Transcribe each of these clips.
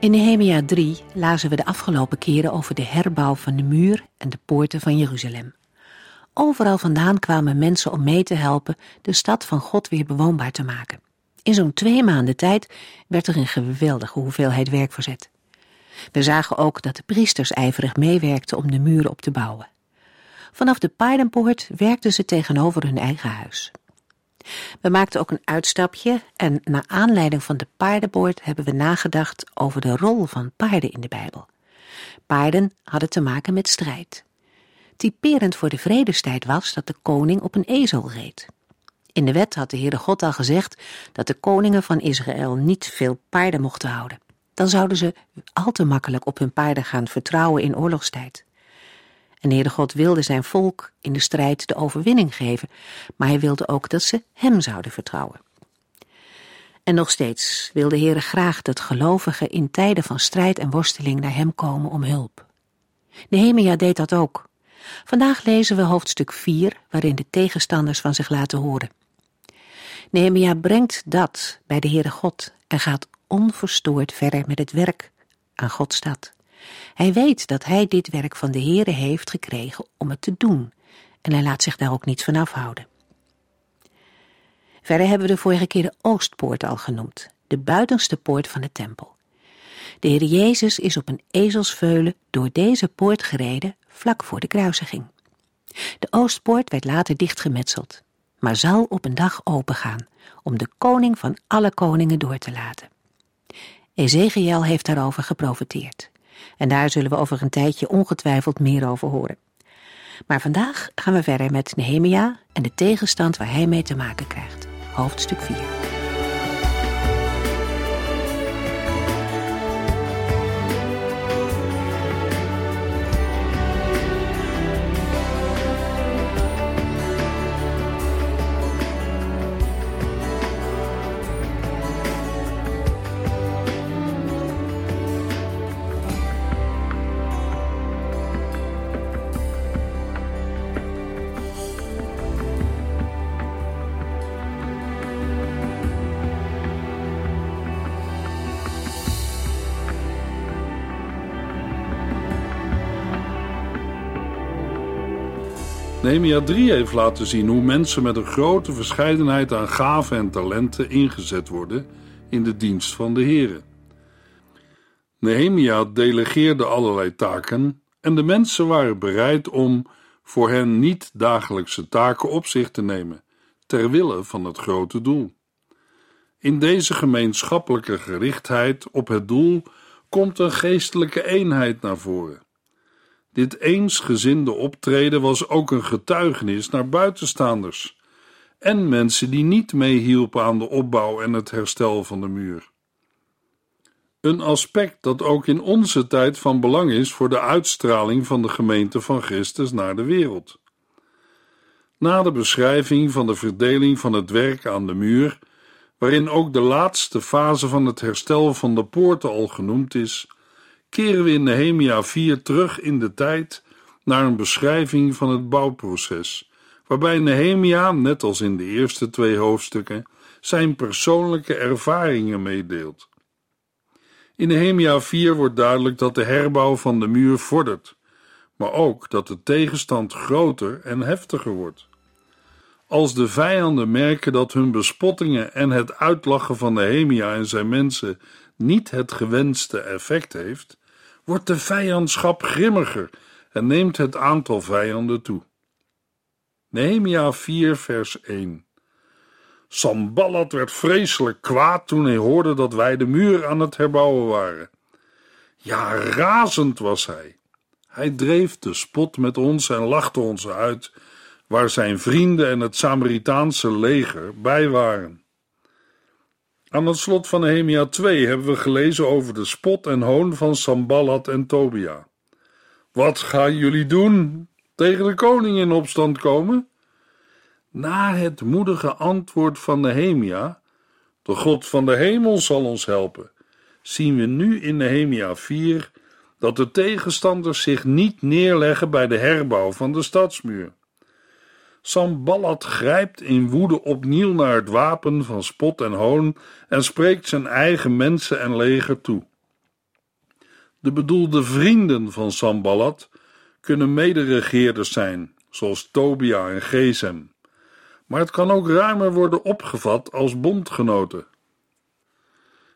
In Nehemia 3 lazen we de afgelopen keren over de herbouw van de muur en de poorten van Jeruzalem. Overal vandaan kwamen mensen om mee te helpen de stad van God weer bewoonbaar te maken. In zo'n twee maanden tijd werd er een geweldige hoeveelheid werk verzet. We zagen ook dat de priesters ijverig meewerkten om de muren op te bouwen. Vanaf de paardenpoort werkten ze tegenover hun eigen huis. We maakten ook een uitstapje en naar aanleiding van de paardenpoort hebben we nagedacht over de rol van paarden in de Bijbel. Paarden hadden te maken met strijd. Typerend voor de vredestijd was dat de koning op een ezel reed. In de wet had de Heere God al gezegd dat de koningen van Israël niet veel paarden mochten houden. Dan zouden ze al te makkelijk op hun paarden gaan vertrouwen in oorlogstijd. En de Heere God wilde zijn volk in de strijd de overwinning geven, maar hij wilde ook dat ze hem zouden vertrouwen. En nog steeds wil de Heere graag dat gelovigen in tijden van strijd en worsteling naar hem komen om hulp. Nehemia deed dat ook. Vandaag lezen we hoofdstuk 4, waarin de tegenstanders van zich laten horen. Nehemia brengt dat bij de Heere God en gaat onverstoord verder met het werk aan Gods stad. Hij weet dat hij dit werk van de Heere heeft gekregen om het te doen en hij laat zich daar ook niet van afhouden. Verder hebben we de vorige keer de Oostpoort al genoemd, de buitenste poort van de tempel. De Heer Jezus is op een ezelsveulen door deze poort gereden vlak voor de kruisiging. De Oostpoort werd later dichtgemetseld, maar zal op een dag opengaan om de koning van alle koningen door te laten. Ezekiel heeft daarover geprofeteerd. En daar zullen we over een tijdje ongetwijfeld meer over horen. Maar vandaag gaan we verder met Nehemia en de tegenstand waar hij mee te maken krijgt. Hoofdstuk 4. Nehemia 3 heeft laten zien hoe mensen met een grote verscheidenheid aan gaven en talenten ingezet worden in de dienst van de Here. Nehemia delegeerde allerlei taken en de mensen waren bereid om voor hen niet dagelijkse taken op zich te nemen, ter wille van het grote doel. In deze gemeenschappelijke gerichtheid op het doel komt een geestelijke eenheid naar voren. Dit eensgezinde optreden was ook een getuigenis naar buitenstaanders en mensen die niet meehielpen aan de opbouw en het herstel van de muur. Een aspect dat ook in onze tijd van belang is voor de uitstraling van de gemeente van Christus naar de wereld. Na de beschrijving van de verdeling van het werk aan de muur, waarin ook de laatste fase van het herstel van de poorten al genoemd is, keren we in Nehemia 4 terug in de tijd naar een beschrijving van het bouwproces, waarbij Nehemia, net als in de eerste twee hoofdstukken, zijn persoonlijke ervaringen meedeelt. In Nehemia 4 wordt duidelijk dat de herbouw van de muur vordert, maar ook dat de tegenstand groter en heftiger wordt. Als de vijanden merken dat hun bespottingen en het uitlachen van Nehemia en zijn mensen niet het gewenste effect heeft, wordt de vijandschap grimmiger en neemt het aantal vijanden toe. Nehemia 4 vers 1 Samballat werd vreselijk kwaad toen hij hoorde dat wij de muur aan het herbouwen waren. Ja, razend was hij. Hij dreef de spot met ons en lachte ons uit, waar zijn vrienden en het Samaritaanse leger bij waren. Aan het slot van Nehemia 2 hebben we gelezen over de spot en hoon van Samballat en Tobia. Wat gaan jullie doen? Tegen de koning in opstand komen? Na het moedige antwoord van Nehemia, de God van de hemel zal ons helpen, zien we nu in Nehemia 4 dat de tegenstanders zich niet neerleggen bij de herbouw van de stadsmuur. Samballat grijpt in woede opnieuw naar het wapen van spot en hoon en spreekt zijn eigen mensen en leger toe. De bedoelde vrienden van Samballat kunnen mederegeerders zijn, zoals Tobia en Gesem, maar het kan ook ruimer worden opgevat als bondgenoten.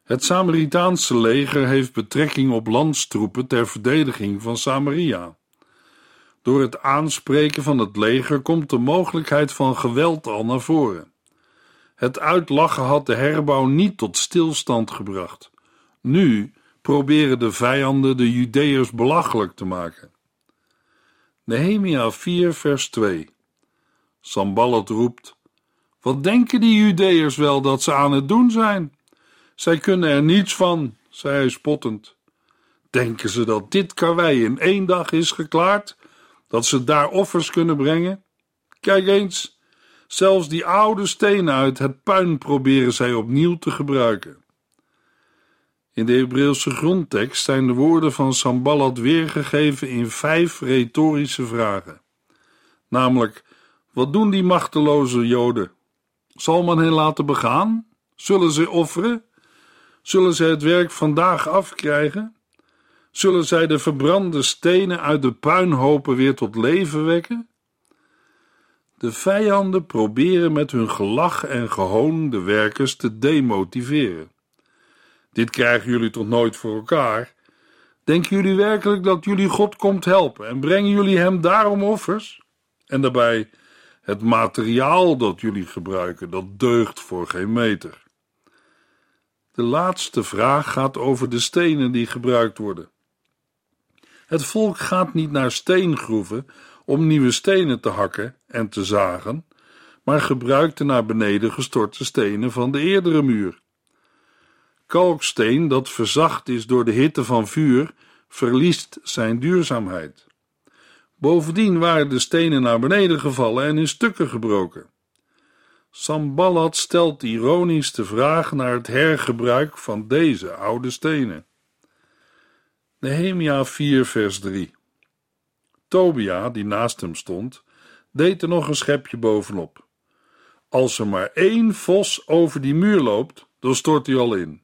Het Samaritaanse leger heeft betrekking op landstroepen ter verdediging van Samaria. Door het aanspreken van het leger komt de mogelijkheid van geweld al naar voren. Het uitlachen had de herbouw niet tot stilstand gebracht. Nu proberen de vijanden de Judeërs belachelijk te maken. Nehemia 4 vers 2 Samballat roept, Wat denken die Judeërs wel dat ze aan het doen zijn? Zij kunnen er niets van, zei hij spottend. Denken ze dat dit karwei in één dag is geklaard? Dat ze daar offers kunnen brengen? Kijk eens, zelfs die oude stenen uit het puin proberen zij opnieuw te gebruiken. In de Hebreeuwse grondtekst zijn de woorden van Samballat weergegeven in vijf retorische vragen. Namelijk, wat doen die machteloze Joden? Zal men hen laten begaan? Zullen ze offeren? Zullen zij het werk vandaag afkrijgen? Zullen zij de verbrande stenen uit de puinhopen weer tot leven wekken? De vijanden proberen met hun gelach en gehoon de werkers te demotiveren. Dit krijgen jullie toch nooit voor elkaar? Denken jullie werkelijk dat jullie God komt helpen en brengen jullie hem daarom offers? En daarbij, het materiaal dat jullie gebruiken, dat deugt voor geen meter. De laatste vraag gaat over de stenen die gebruikt worden. Het volk gaat niet naar steengroeven om nieuwe stenen te hakken en te zagen, maar gebruikt de naar beneden gestorte stenen van de eerdere muur. Kalksteen dat verzacht is door de hitte van vuur, verliest zijn duurzaamheid. Bovendien waren de stenen naar beneden gevallen en in stukken gebroken. Samballat stelt ironisch de vraag naar het hergebruik van deze oude stenen. Nehemia 4 vers 3 Tobia, die naast hem stond, deed er nog een schepje bovenop. Als er maar één vos over die muur loopt, dan stort hij al in.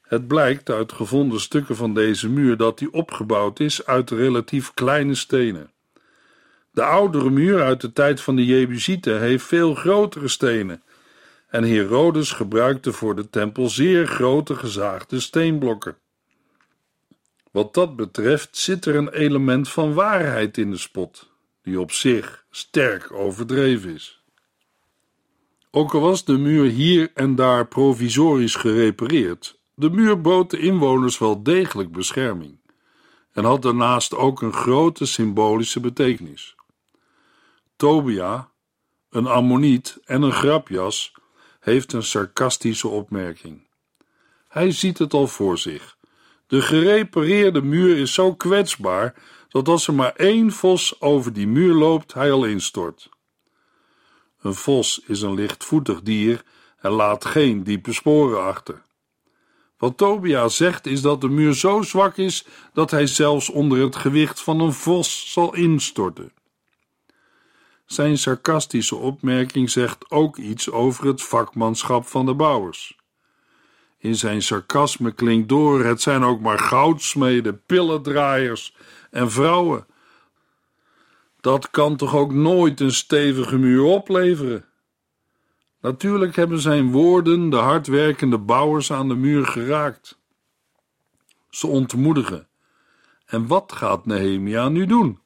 Het blijkt uit gevonden stukken van deze muur dat die opgebouwd is uit relatief kleine stenen. De oudere muur uit de tijd van de Jebusieten heeft veel grotere stenen, en Herodes gebruikte voor de tempel zeer grote gezaagde steenblokken. Wat dat betreft zit er een element van waarheid in de spot, die op zich sterk overdreven is. Ook al was de muur hier en daar provisorisch gerepareerd, de muur bood de inwoners wel degelijk bescherming en had daarnaast ook een grote symbolische betekenis. Tobia, een ammoniet en een grapjas, heeft een sarcastische opmerking. Hij ziet het al voor zich. De gerepareerde muur is zo kwetsbaar dat als er maar één vos over die muur loopt, hij al instort. Een vos is een lichtvoetig dier en laat geen diepe sporen achter. Wat Tobia zegt is dat de muur zo zwak is dat hij zelfs onder het gewicht van een vos zal instorten. Zijn sarcastische opmerking zegt ook iets over het vakmanschap van de bouwers. In zijn sarcasme klinkt door: het zijn ook maar goudsmeden, pillendraaiers en vrouwen. Dat kan toch ook nooit een stevige muur opleveren? Natuurlijk hebben zijn woorden de hardwerkende bouwers aan de muur geraakt. Ze ontmoedigen. En wat gaat Nehemia nu doen?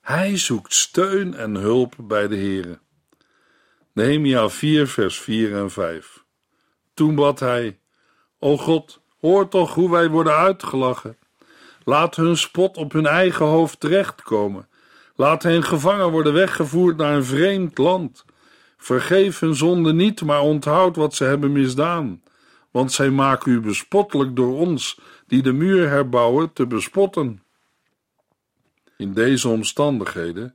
Hij zoekt steun en hulp bij de Heere. Nehemia 4 vers 4 en 5 Toen bad hij, O God, hoor toch hoe wij worden uitgelachen. Laat hun spot op hun eigen hoofd terechtkomen. Laat hen gevangen worden weggevoerd naar een vreemd land Vergeef hun zonde niet, maar onthoud wat ze hebben misdaan, want zij maken u bespottelijk door ons, die de muur herbouwen, te bespotten. In deze omstandigheden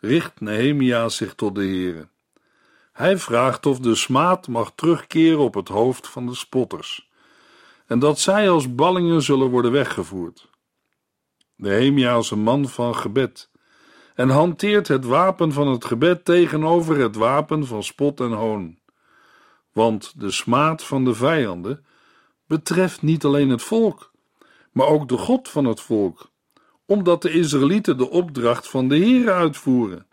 richt Nehemia zich tot de Heere. Hij vraagt of de smaad mag terugkeren op het hoofd van de spotters, en dat zij als ballingen zullen worden weggevoerd. Nehemia is een man van gebed en hanteert het wapen van het gebed tegenover het wapen van spot en hoon. Want de smaad van de vijanden betreft niet alleen het volk, maar ook de God van het volk, omdat de Israëlieten de opdracht van de Heer uitvoeren.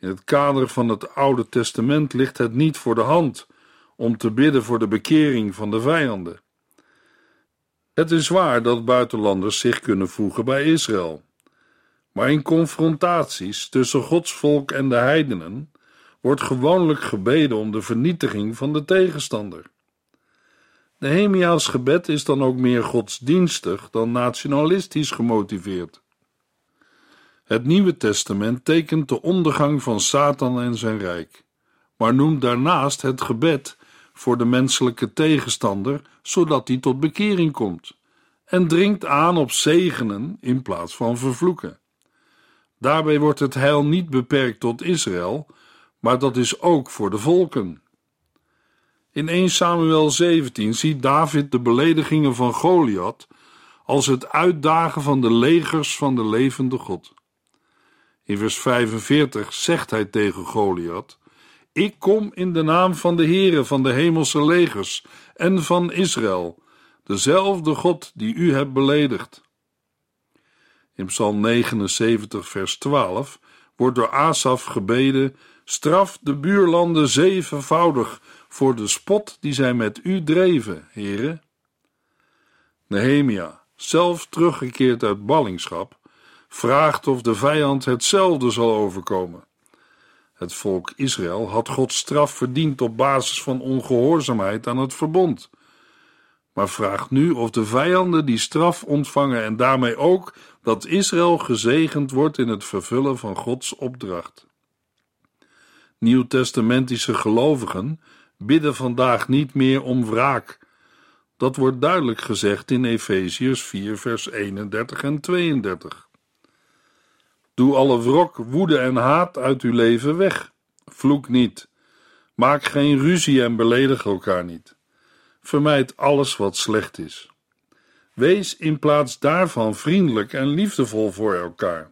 In het kader van het Oude Testament ligt het niet voor de hand om te bidden voor de bekering van de vijanden. Het is waar dat buitenlanders zich kunnen voegen bij Israël. Maar in confrontaties tussen Gods volk en de heidenen wordt gewoonlijk gebeden om de vernietiging van de tegenstander. Nehemia's gebed is dan ook meer godsdienstig dan nationalistisch gemotiveerd. Het Nieuwe Testament tekent de ondergang van Satan en zijn rijk, maar noemt daarnaast het gebed voor de menselijke tegenstander, zodat hij tot bekering komt, en dringt aan op zegenen in plaats van vervloeken. Daarbij wordt het heil niet beperkt tot Israël, maar dat is ook voor de volken. In 1 Samuel 17 ziet David de beledigingen van Goliath als het uitdagen van de legers van de levende God. In vers 45 zegt hij tegen Goliath: Ik kom in de naam van de Heere van de hemelse legers en van Israël, dezelfde God die u hebt beledigd. In Psalm 79, vers 12 wordt door Asaf gebeden: Straf de buurlanden zevenvoudig voor de spot die zij met u dreven, heren. Nehemia, zelf teruggekeerd uit ballingschap, vraagt of de vijand hetzelfde zal overkomen. Het volk Israël had Gods straf verdiend op basis van ongehoorzaamheid aan het verbond maar vraagt nu of de vijanden die straf ontvangen en daarmee ook dat Israël gezegend wordt in het vervullen van Gods opdracht. Nieuwtestamentische gelovigen bidden vandaag niet meer om wraak. Dat wordt duidelijk gezegd in Efeziërs 4, vers 31 en 32. Doe alle wrok, woede en haat uit uw leven weg. Vloek niet. Maak geen ruzie en beledig elkaar niet. Vermijd alles wat slecht is. Wees in plaats daarvan vriendelijk en liefdevol voor elkaar.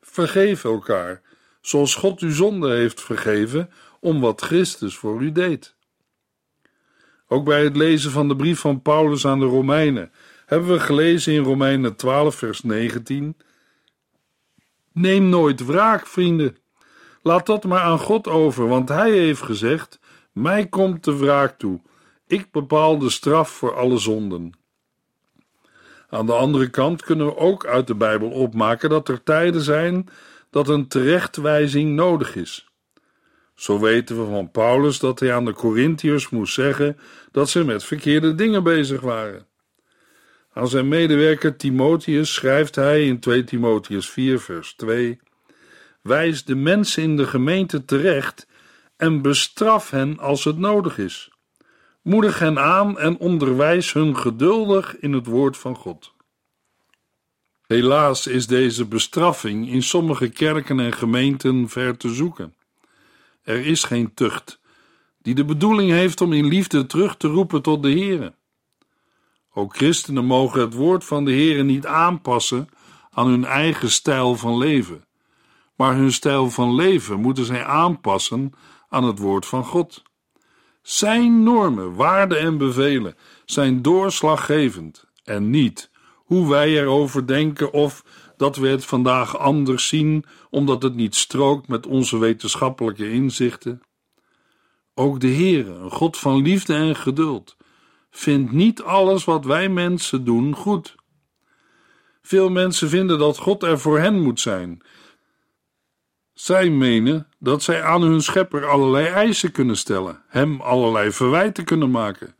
Vergeef elkaar, zoals God uw zonde heeft vergeven, om wat Christus voor u deed. Ook bij het lezen van de brief van Paulus aan de Romeinen hebben we gelezen in Romeinen 12, vers 19: Neem nooit wraak, vrienden. Laat dat maar aan God over, want Hij heeft gezegd: Mij komt de wraak toe. Ik bepaal de straf voor alle zonden. Aan de andere kant kunnen we ook uit de Bijbel opmaken dat er tijden zijn dat een terechtwijzing nodig is. Zo weten we van Paulus dat hij aan de Corinthiërs moest zeggen dat ze met verkeerde dingen bezig waren. Aan zijn medewerker Timotheus schrijft hij in 2 Timotheus 4, vers 2: Wijs de mensen in de gemeente terecht en bestraf hen als het nodig is. Moedig hen aan en onderwijs hun geduldig in het woord van God. Helaas is deze bestraffing in sommige kerken en gemeenten ver te zoeken. Er is geen tucht die de bedoeling heeft om in liefde terug te roepen tot de Heere. Ook christenen mogen het woord van de Heere niet aanpassen aan hun eigen stijl van leven, maar hun stijl van leven moeten zij aanpassen aan het woord van God. Zijn normen, waarden en bevelen zijn doorslaggevend en niet hoe wij erover denken of dat we het vandaag anders zien omdat het niet strookt met onze wetenschappelijke inzichten. Ook de Heere, een God van liefde en geduld, vindt niet alles wat wij mensen doen goed. Veel mensen vinden dat God er voor hen moet zijn zij menen dat zij aan hun schepper allerlei eisen kunnen stellen, hem allerlei verwijten kunnen maken,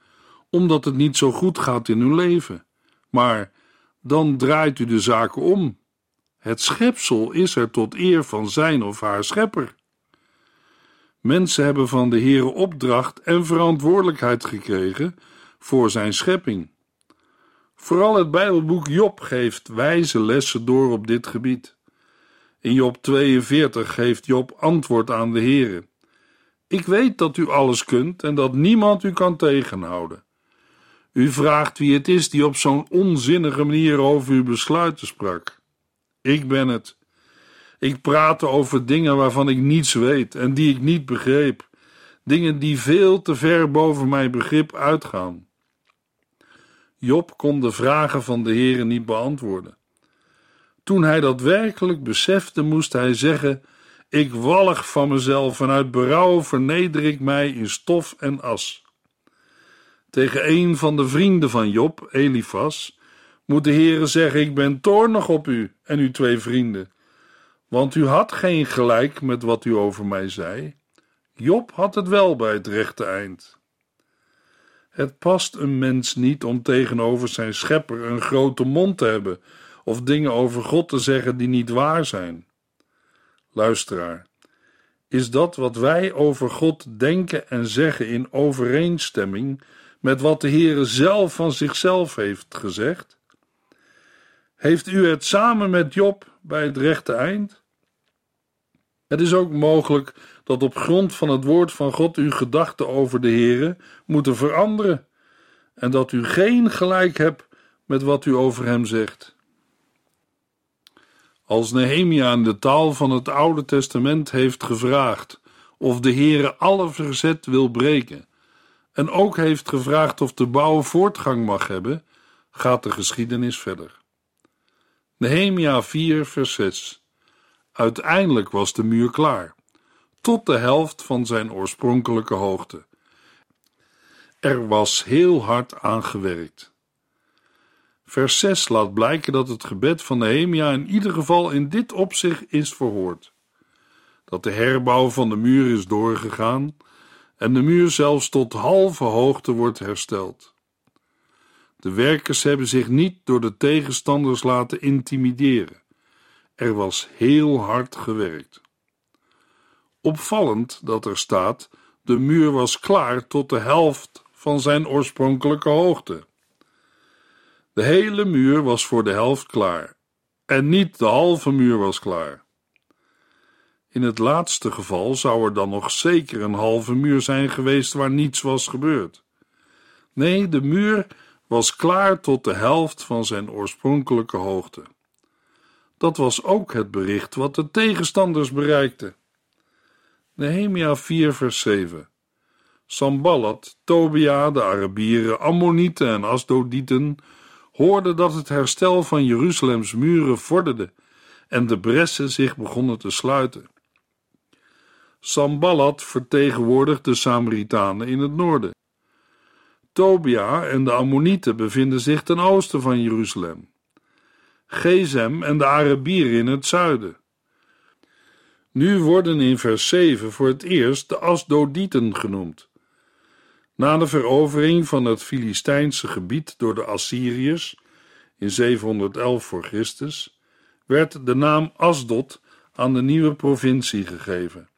omdat het niet zo goed gaat in hun leven. Maar dan draait u de zaken om. Het schepsel is er tot eer van zijn of haar schepper. Mensen hebben van de Heere opdracht en verantwoordelijkheid gekregen voor zijn schepping. Vooral het Bijbelboek Job geeft wijze lessen door op dit gebied. In Job 42 geeft Job antwoord aan de Heere. Ik weet dat u alles kunt en dat niemand u kan tegenhouden. U vraagt wie het is die op zo'n onzinnige manier over uw besluiten sprak. Ik ben het. Ik praatte over dingen waarvan ik niets weet en die ik niet begreep, dingen die veel te ver boven mijn begrip uitgaan. Job kon de vragen van de Heere niet beantwoorden. Toen hij dat werkelijk besefte, moest hij zeggen: Ik wallig van mezelf en uit berouw verneder ik mij in stof en as. Tegen een van de vrienden van Job, Elifas, moet de Heere zeggen: Ik ben toornig op u en uw twee vrienden, want u had geen gelijk met wat u over mij zei. Job had het wel bij het rechte eind. Het past een mens niet om tegenover zijn schepper een grote mond te hebben of dingen over God te zeggen die niet waar zijn. Luisteraar, is dat wat wij over God denken en zeggen in overeenstemming met wat de Heere zelf van zichzelf heeft gezegd? Heeft u het samen met Job bij het rechte eind? Het is ook mogelijk dat op grond van het woord van God uw gedachten over de Heere moeten veranderen en dat u geen gelijk hebt met wat u over hem zegt. Als Nehemia in de taal van het Oude Testament heeft gevraagd of de Heere alle verzet wil breken en ook heeft gevraagd of de bouw voortgang mag hebben, gaat de geschiedenis verder. Nehemia 4 vers 6 Uiteindelijk was de muur klaar, tot de helft van zijn oorspronkelijke hoogte. Er was heel hard aan gewerkt. Vers 6 laat blijken dat het gebed van Nehemia in ieder geval in dit opzicht is verhoord. Dat de herbouw van de muur is doorgegaan en de muur zelfs tot halve hoogte wordt hersteld. De werkers hebben zich niet door de tegenstanders laten intimideren. Er was heel hard gewerkt. Opvallend dat er staat: de muur was klaar tot de helft van zijn oorspronkelijke hoogte. De hele muur was voor de helft klaar, en niet de halve muur was klaar. In het laatste geval zou er dan nog zeker een halve muur zijn geweest waar niets was gebeurd. Nee, de muur was klaar tot de helft van zijn oorspronkelijke hoogte. Dat was ook het bericht wat de tegenstanders bereikte. Nehemia 4 vers 7 Samballat, Tobia, de Arabieren, Ammonieten en Asdodieten hoorden dat het herstel van Jeruzalems muren vorderde en de bressen zich begonnen te sluiten. Samballat vertegenwoordigt de Samaritanen in het noorden. Tobia en de Ammonieten bevinden zich ten oosten van Jeruzalem. Gezem en de Arabieren in het zuiden. Nu worden in vers 7 voor het eerst de Asdodieten genoemd. Na de verovering van het Filistijnse gebied door de Assyriërs in 711 voor Christus werd de naam Asdod aan de nieuwe provincie gegeven.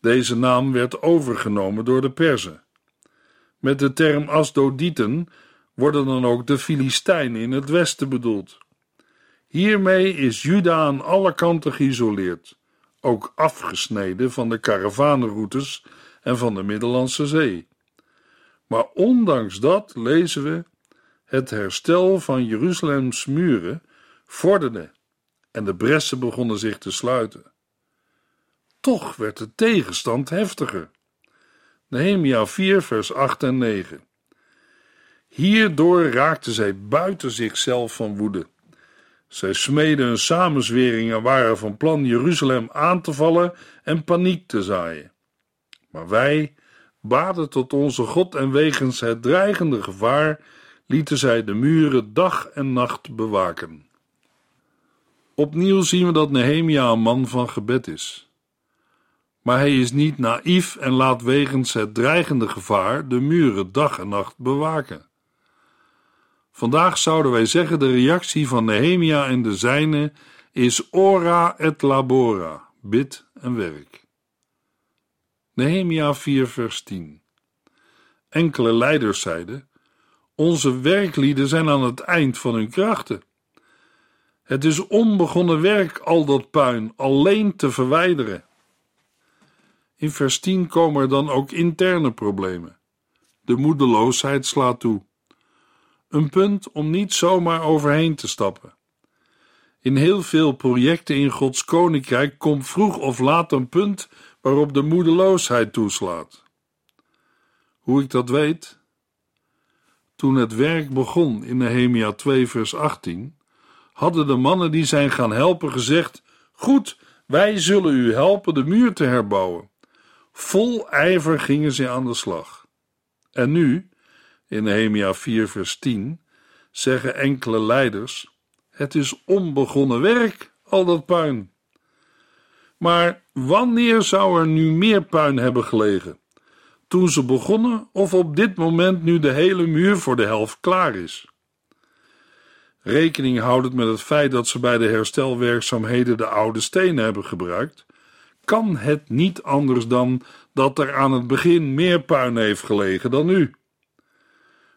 Deze naam werd overgenomen door de Perzen. Met de term Asdodieten worden dan ook de Filistijnen in het westen bedoeld. Hiermee is Juda aan alle kanten geïsoleerd, ook afgesneden van de karavanenroutes en van de Middellandse Zee. Maar ondanks dat lezen we: het herstel van Jeruzalems muren vorderde en de bressen begonnen zich te sluiten. Toch werd de tegenstand heftiger. Nehemia 4, vers 8 en 9. Hierdoor raakten zij buiten zichzelf van woede. Zij smeden een samenzwering en waren van plan Jeruzalem aan te vallen en paniek te zaaien. Maar wij baden tot onze God en wegens het dreigende gevaar lieten zij de muren dag en nacht bewaken. Opnieuw zien we dat Nehemia een man van gebed is. Maar hij is niet naïef en laat wegens het dreigende gevaar de muren dag en nacht bewaken. Vandaag zouden wij zeggen de reactie van Nehemia en de zijne is ora et labora, bid en werk. Nehemia 4, vers 10. Enkele leiders zeiden: Onze werklieden zijn aan het eind van hun krachten. Het is onbegonnen werk al dat puin alleen te verwijderen. In vers 10 komen er dan ook interne problemen. De moedeloosheid slaat toe. Een punt om niet zomaar overheen te stappen. In heel veel projecten in Gods koninkrijk komt vroeg of laat een punt waarop de moedeloosheid toeslaat. Hoe ik dat weet? Toen het werk begon in Nehemia 2 vers 18, hadden de mannen die zijn gaan helpen gezegd: Goed, wij zullen u helpen de muur te herbouwen. Vol ijver gingen ze aan de slag. En nu, in Nehemia 4 vers 10, zeggen enkele leiders: Het is onbegonnen werk, al dat puin. Maar wanneer zou er nu meer puin hebben gelegen? Toen ze begonnen of op dit moment nu de hele muur voor de helft klaar is? Rekening houdend met het feit dat ze bij de herstelwerkzaamheden de oude stenen hebben gebruikt, kan het niet anders dan dat er aan het begin meer puin heeft gelegen dan nu.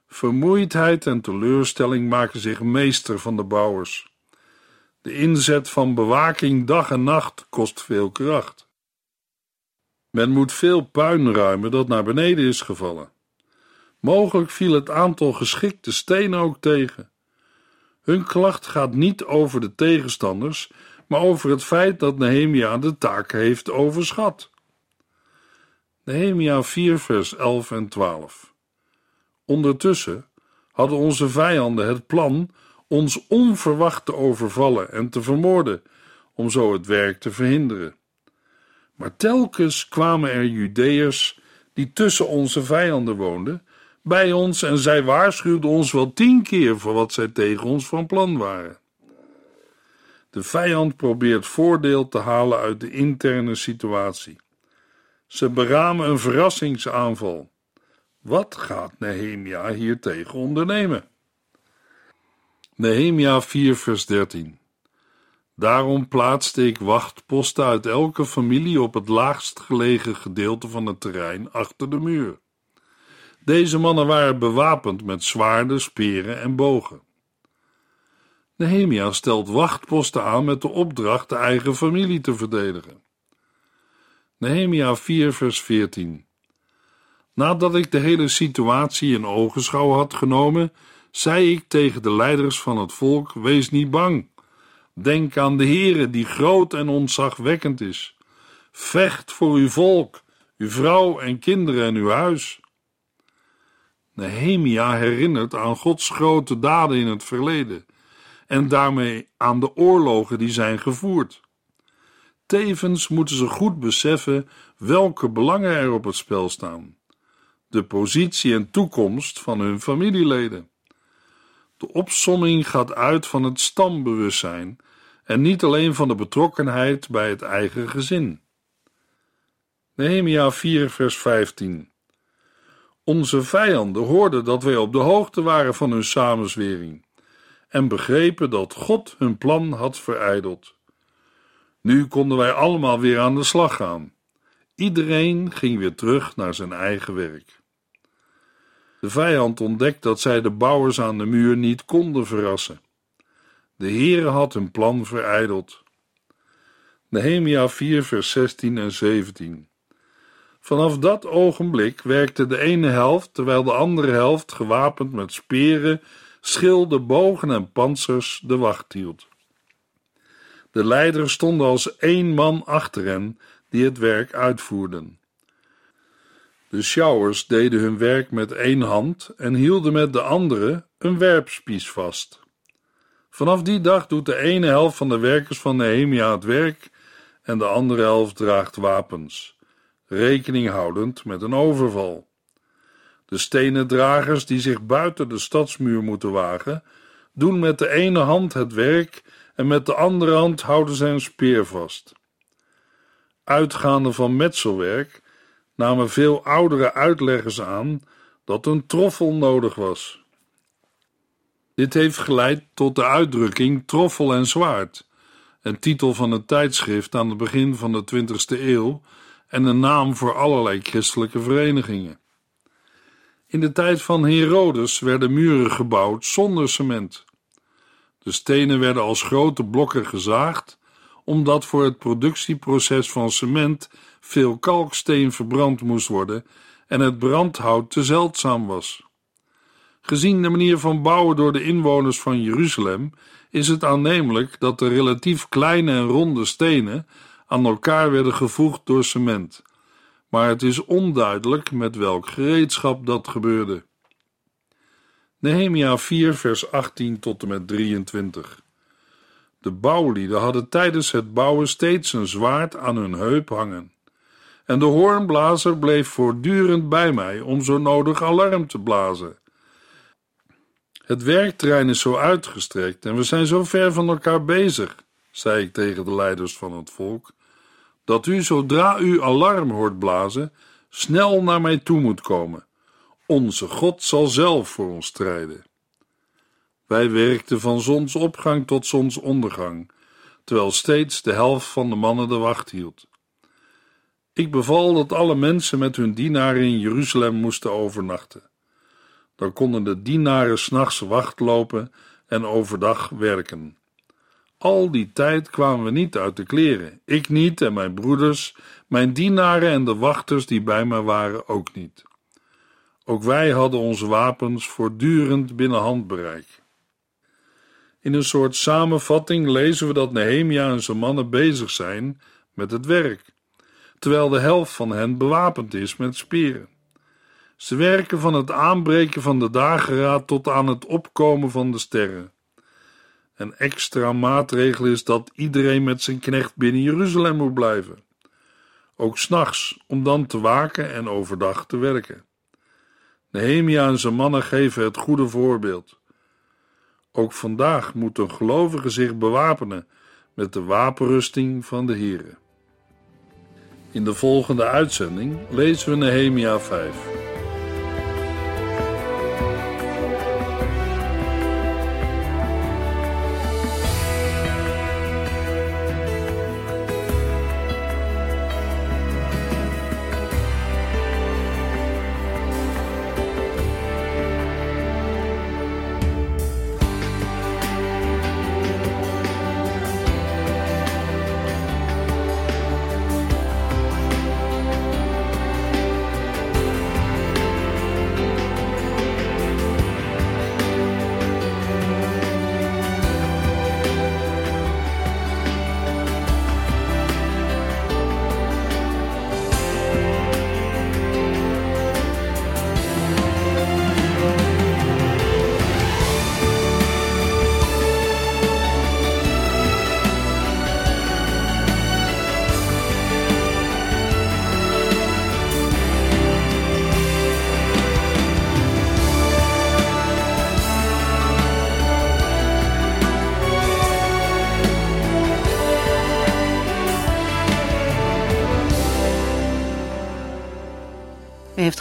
Vermoeidheid en teleurstelling maken zich meester van de bouwers. De inzet van bewaking dag en nacht kost veel kracht. Men moet veel puin ruimen dat naar beneden is gevallen. Mogelijk viel het aantal geschikte stenen ook tegen. Hun klacht gaat niet over de tegenstanders, maar over het feit dat Nehemia de taak heeft overschat. Nehemia 4, vers 11 en 12. Ondertussen hadden onze vijanden het plan ons onverwacht te overvallen en te vermoorden, om zo het werk te verhinderen. Maar telkens kwamen er Judeërs die tussen onze vijanden woonden, bij ons en zij waarschuwden ons wel tien keer voor wat zij tegen ons van plan waren. De vijand probeert voordeel te halen uit de interne situatie. Ze beramen een verrassingsaanval. Wat gaat Nehemia hier tegen ondernemen? Nehemia 4, vers 13. Daarom plaatste ik wachtposten uit elke familie op het laagst gelegen gedeelte van het terrein achter de muur. Deze mannen waren bewapend met zwaarden, speren en bogen. Nehemia stelt wachtposten aan met de opdracht de eigen familie te verdedigen. Nehemia 4, vers 14. Nadat ik de hele situatie in ogenschouw had genomen, zei ik tegen de leiders van het volk: Wees niet bang. Denk aan de Heere, die groot en ontzagwekkend is. Vecht voor uw volk, uw vrouw en kinderen en uw huis. Nehemia herinnert aan Gods grote daden in het verleden en daarmee aan de oorlogen die zijn gevoerd. Tevens moeten ze goed beseffen welke belangen er op het spel staan: de positie en toekomst van hun familieleden. De opsomming gaat uit van het stambewustzijn en niet alleen van de betrokkenheid bij het eigen gezin. Nehemia 4, vers 15. Onze vijanden hoorden dat wij op de hoogte waren van hun samenzwering en begrepen dat God hun plan had verijdeld. Nu konden wij allemaal weer aan de slag gaan. Iedereen ging weer terug naar zijn eigen werk. De vijand ontdekt dat zij de bouwers aan de muur niet konden verrassen. De Heere had hun plan verijdeld. Nehemia 4 vers 16 en 17 Vanaf dat ogenblik werkte de ene helft, terwijl de andere helft, gewapend met speren, schilden, bogen en panzers, de wacht hield. De leiders stonden als één man achter hen, die het werk uitvoerden. De sjouwers deden hun werk met één hand en hielden met de andere een werpspies vast. Vanaf die dag doet de ene helft van de werkers van Nehemia het werk en de andere helft draagt wapens, rekening houdend met een overval. De stenen dragers die zich buiten de stadsmuur moeten wagen, doen met de ene hand het werk en met de andere hand houden zij een speer vast. Uitgaande van metselwerk namen veel oudere uitleggers aan dat een troffel nodig was. Dit heeft geleid tot de uitdrukking troffel en zwaard, een titel van een tijdschrift aan het begin van de 20e eeuw en een naam voor allerlei christelijke verenigingen. In de tijd van Herodes werden muren gebouwd zonder cement. De stenen werden als grote blokken gezaagd, omdat voor het productieproces van cement veel kalksteen verbrand moest worden en het brandhout te zeldzaam was. Gezien de manier van bouwen door de inwoners van Jeruzalem is het aannemelijk dat de relatief kleine en ronde stenen aan elkaar werden gevoegd door cement, maar het is onduidelijk met welk gereedschap dat gebeurde. Nehemia 4, vers 18 tot en met 23. De bouwlieden hadden tijdens het bouwen steeds een zwaard aan hun heup hangen. En de hoornblazer bleef voortdurend bij mij om zo nodig alarm te blazen. Het werkterrein is zo uitgestrekt en we zijn zo ver van elkaar bezig, zei ik tegen de leiders van het volk, dat u zodra u alarm hoort blazen, snel naar mij toe moet komen. Onze God zal zelf voor ons strijden. Wij werkten van zonsopgang tot zonsondergang, terwijl steeds de helft van de mannen de wacht hield. Ik beval dat alle mensen met hun dienaren in Jeruzalem moesten overnachten. Dan konden de dienaren s'nachts wacht lopen en overdag werken. Al die tijd kwamen we niet uit de kleren. Ik niet en mijn broeders, mijn dienaren en de wachters die bij me waren ook niet. Ook wij hadden onze wapens voortdurend binnen handbereik. In een soort samenvatting lezen we dat Nehemia en zijn mannen bezig zijn met het werk, terwijl de helft van hen bewapend is met spieren. Ze werken van het aanbreken van de dageraad tot aan het opkomen van de sterren. Een extra maatregel is dat iedereen met zijn knecht binnen Jeruzalem moet blijven. Ook s'nachts, om dan te waken en overdag te werken. Nehemia en zijn mannen geven het goede voorbeeld. Ook vandaag moet een gelovige zich bewapenen met de wapenrusting van de Here. In de volgende uitzending lezen we Nehemia 5.